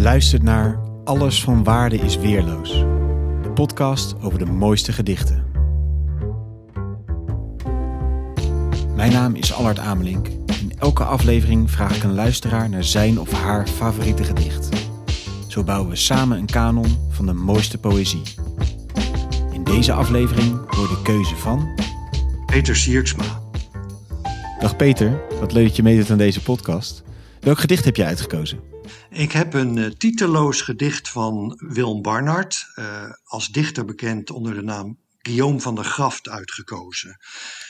Je luistert naar Alles van Waarde is Weerloos. De podcast over de mooiste gedichten. Mijn naam is Allard Amelink. In elke aflevering vraag ik een luisteraar naar zijn of haar favoriete gedicht. Zo bouwen we samen een kanon van de mooiste poëzie. In deze aflevering hoor de keuze van... Peter Sierksma. Dag Peter, wat leuk dat je meedoet aan deze podcast. Welk gedicht heb je uitgekozen? Ik heb een uh, titeloos gedicht van Willem Barnard, uh, als dichter bekend onder de naam Guillaume van der Graft, uitgekozen.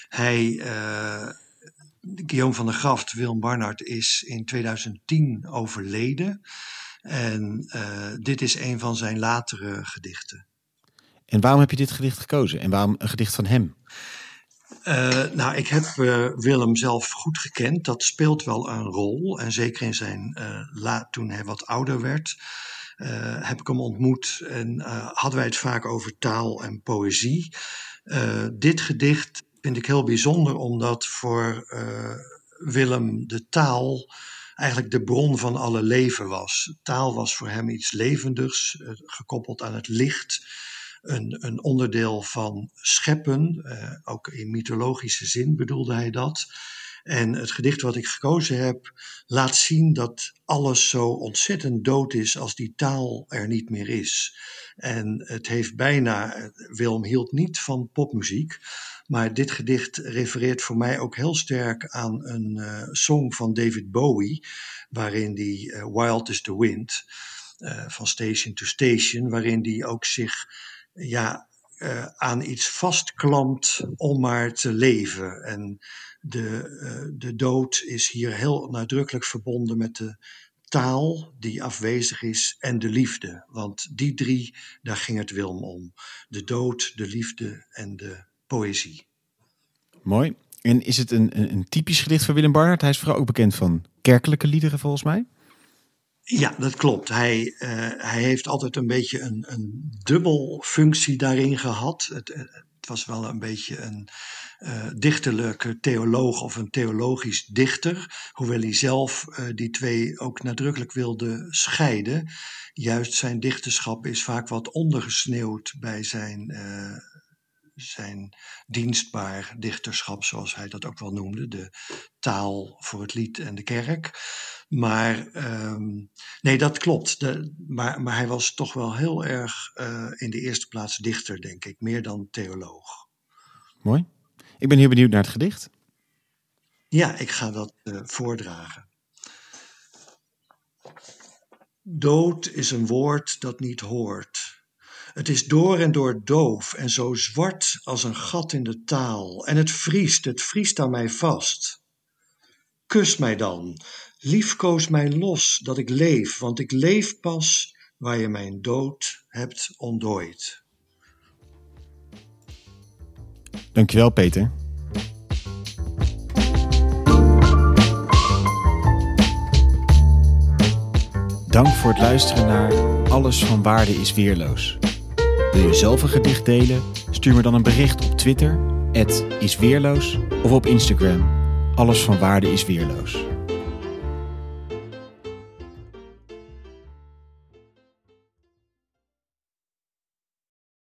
Hij, uh, Guillaume van der Graft, Willem Barnard, is in 2010 overleden. En dit is een van zijn latere gedichten. En waarom heb je dit gedicht gekozen? En waarom een gedicht van hem? Uh, nou, ik heb uh, Willem zelf goed gekend. Dat speelt wel een rol. En zeker in zijn uh, toen hij wat ouder werd, heb ik hem ontmoet en hadden wij het vaak over taal en poëzie. dit gedicht vind ik heel bijzonder, omdat voor Willem de taal eigenlijk de bron van alle leven was. Taal was voor hem iets levendigs, gekoppeld aan het licht een, een onderdeel van scheppen. Uh, ook in mythologische zin bedoelde hij dat. En het gedicht wat ik gekozen heb laat zien dat alles zo ontzettend dood is als die taal er niet meer is. En het heeft bijna, Wilm hield niet van popmuziek, maar dit gedicht refereert voor mij ook heel sterk aan een uh, song van David Bowie, waarin die Wild is the Wind, van Station to Station, waarin die ook zich ja, uh, aan iets vastklampt om maar te leven. En de, uh, de dood is hier heel nadrukkelijk verbonden met de taal die afwezig is en de liefde. Want die drie, daar ging het Wilm om. De dood, de liefde en de poëzie. Mooi. En is het een, een, een typisch gedicht van Willem Barnard? Hij is vooral ook bekend van kerkelijke liederen volgens mij. Ja, dat klopt. Hij, uh, hij heeft altijd een beetje een, een dubbel functie daarin gehad. Het, het was wel een beetje een uh, dichterlijke theoloog of een theologisch dichter. Hoewel hij zelf die twee ook nadrukkelijk wilde scheiden. Juist zijn dichterschap is vaak wat ondergesneeuwd bij zijn zijn dienstbaar dichterschap, zoals hij dat ook wel noemde, de taal voor het lied en de kerk. Maar um, nee, dat klopt. De, maar, maar hij was toch wel heel erg uh, in de eerste plaats dichter, denk ik, meer dan theoloog. Mooi. Ik ben heel benieuwd naar het gedicht. Ja, ik ga dat uh, voordragen. Dood is een woord dat niet hoort. Het is door en door doof en zo zwart als een gat in de taal. En het vriest, het vriest aan mij vast. Kus mij dan, liefkoos mij los dat ik leef, want ik leef pas waar je mijn dood hebt ontdooid. Dankjewel, Peter. Dank voor het luisteren naar Alles van Waarde is Weerloos. Wil je zelf een gedicht delen? Stuur me dan een bericht op Twitter, isweerloos, of op Instagram, Alles van Waarde is Weerloos.